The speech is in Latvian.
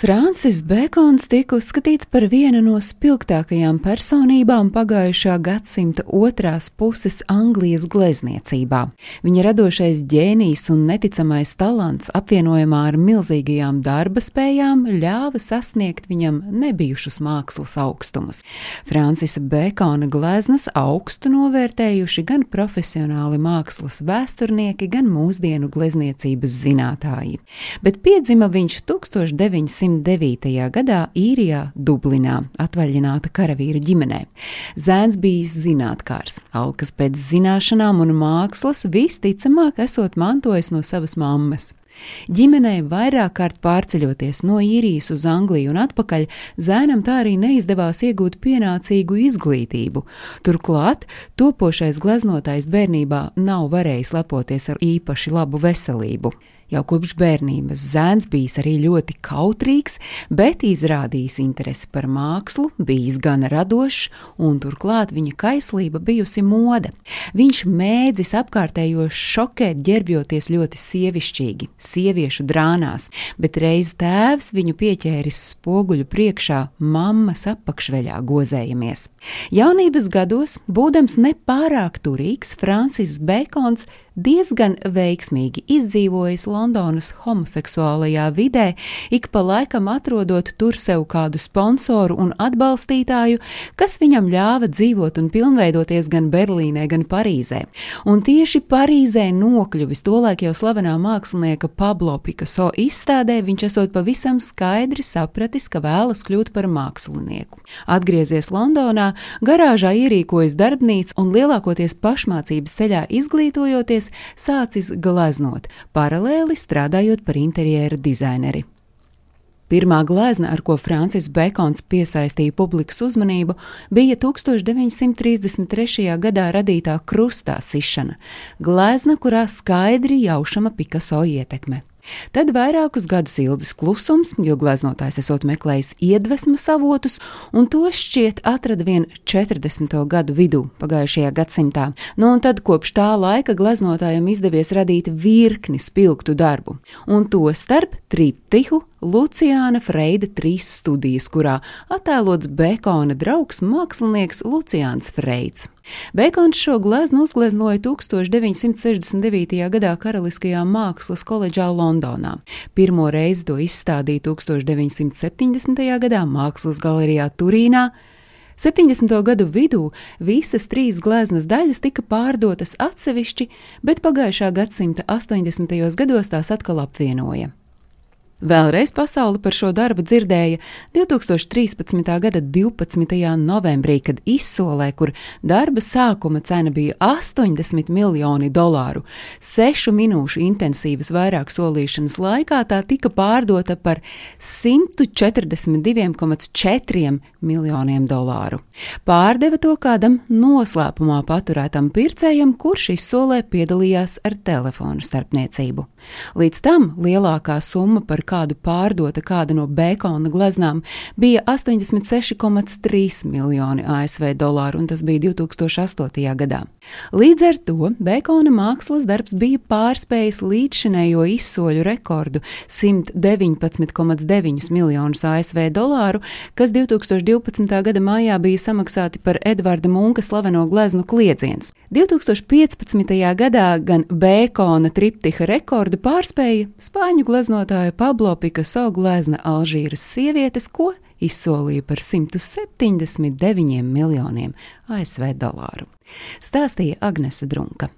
Francis Bekons tika uzskatīts par vienu no spilgtākajām personībām pagājušā gadsimta otrās puses Anglijas glezniecībā. Viņa radošais ģēnijs un neticamais talants apvienojumā ar milzīgajām darba spējām ļāva sasniegt viņam nebijušus mākslas augstumus. Francisa Bekona gleznas augstu novērtējuši gan profesionāli mākslas vēsturnieki, gan mūsdienu glezniecības zinātāji. Bet piedzima viņš 1900. 1909. gadā īrijā, Dublinā, atvaļināta karavīra ģimenē. Zēns bija zinātnārs, alkas pēc zināšanām un mākslas visticamāk esot mantojis no savas mammas. Ģimenei vairāk kārt pārceļoties no īrijas uz Angliju un atpakaļ, zēnam tā arī neizdevās iegūt pienācīgu izglītību. Turklāt topošais gleznotājs bērnībā nav varējis lepoties ar īpaši labu veselību. Jau kopš bērnības zēns bijis arī ļoti kautrīgs, bet izrādījis interesi par mākslu, bijis gan radošs, un turklāt viņa kaislība bijusi moda. Viņš mēdzis apkārtējos šokēt, ģērbjoties ļoti sievišķīgi, sieviešu drānās, bet reiz tēvs viņu pieķēris spoguļu priekšā, mammas apakšveļā gozējamies. Jaunības gados, būdams nepārāk turīgs, Francis Bekons diezgan veiksmīgi izdzīvojis Londonas homoseksuālajā vidē, ik pa laikam atrodot tur sev kādu sponsoru un atbalstītāju, kas viņam ļāva dzīvot un pilnveidoties gan Berlīnē, gan Parīzē. Un tieši Parīzē nokļuvis tolaik jau slavenā mākslinieka Pablo Picasso izstādē, viņš esot pavisam skaidri sapratis, ka vēlas kļūt par mākslinieku. Atgriezies Londonā, garāžā ierīkojas darbnīca un lielākoties pašmācības ceļā izglītojoties, sācis gleznot, paralēli strādājot par interjera dizaineri. Pirmā glezna, ar ko Francis Bekons piesaistīja publikas uzmanību, bija 1933. gadā radītā krustā sišana, glezna, kurā skaidri jaušama Picasso ietekme. Tad vairākus gadus ilgs klusums, jo gleznotājs esot meklējis iedvesmas avotus, un to šķiet atrada vien 40. gadu vidū pagājušajā gadsimtā. Nu, un tad kopš tā laika gleznotājam izdevies radīt virkni spilgtu darbu, un to starp triptihu Luciāna Freida trīs studijas, kurā attēlots Bekona draugs mākslinieks Luciāns Freids. Bekons šo gleznu uzgleznoja 1969. gadā Karaliskajā mākslas koledžā Londonā. Pirmo reizi to izstādīja 1970. gadā Mākslas galerijā Turīnā. 70. gadu vidū visas trīs gleznas daļas tika pārdotas atsevišķi, bet pagājušā gadsimta 80. gados tās atkal apvienoja. Vēlreiz pasaule par šo darbu dzirdēja 2013. gada 12. novembrī, kad izsolē, kur darba sākuma cena bija 80 miljoni dolāru, sešu minūšu intensīvas vairāk solīšanas laikā tā tika pārdota par 142,4 miljoniem dolāru. Pārdeva to kādam noslēpumā paturētam pircējam, kurš izsolē piedalījās ar telefonu starpniecību. Līdz tam lielākā summa par kādu pārdota kāda no Bekona gleznām, bija 86,3 miljoni ASV dolāru, un tas bija 2008. gadā. Līdz ar to Bekona mākslas darbs bija pārspējis līdzšinējo izsoļu rekordu 119,9 miljonus ASV dolāru, kas 2012. gada maijā bija samaksāti par Edvarda Munka slaveno gleznu kliedziens. 2015. gadā gan Bekona triptiha rekordu pārspēja spāņu gleznotāja Pablo Picasso glezna Alžīras sievietes, ko izsolīja par 179 miljoniem ASV dolāru. Stāstīja Agnese Drunka.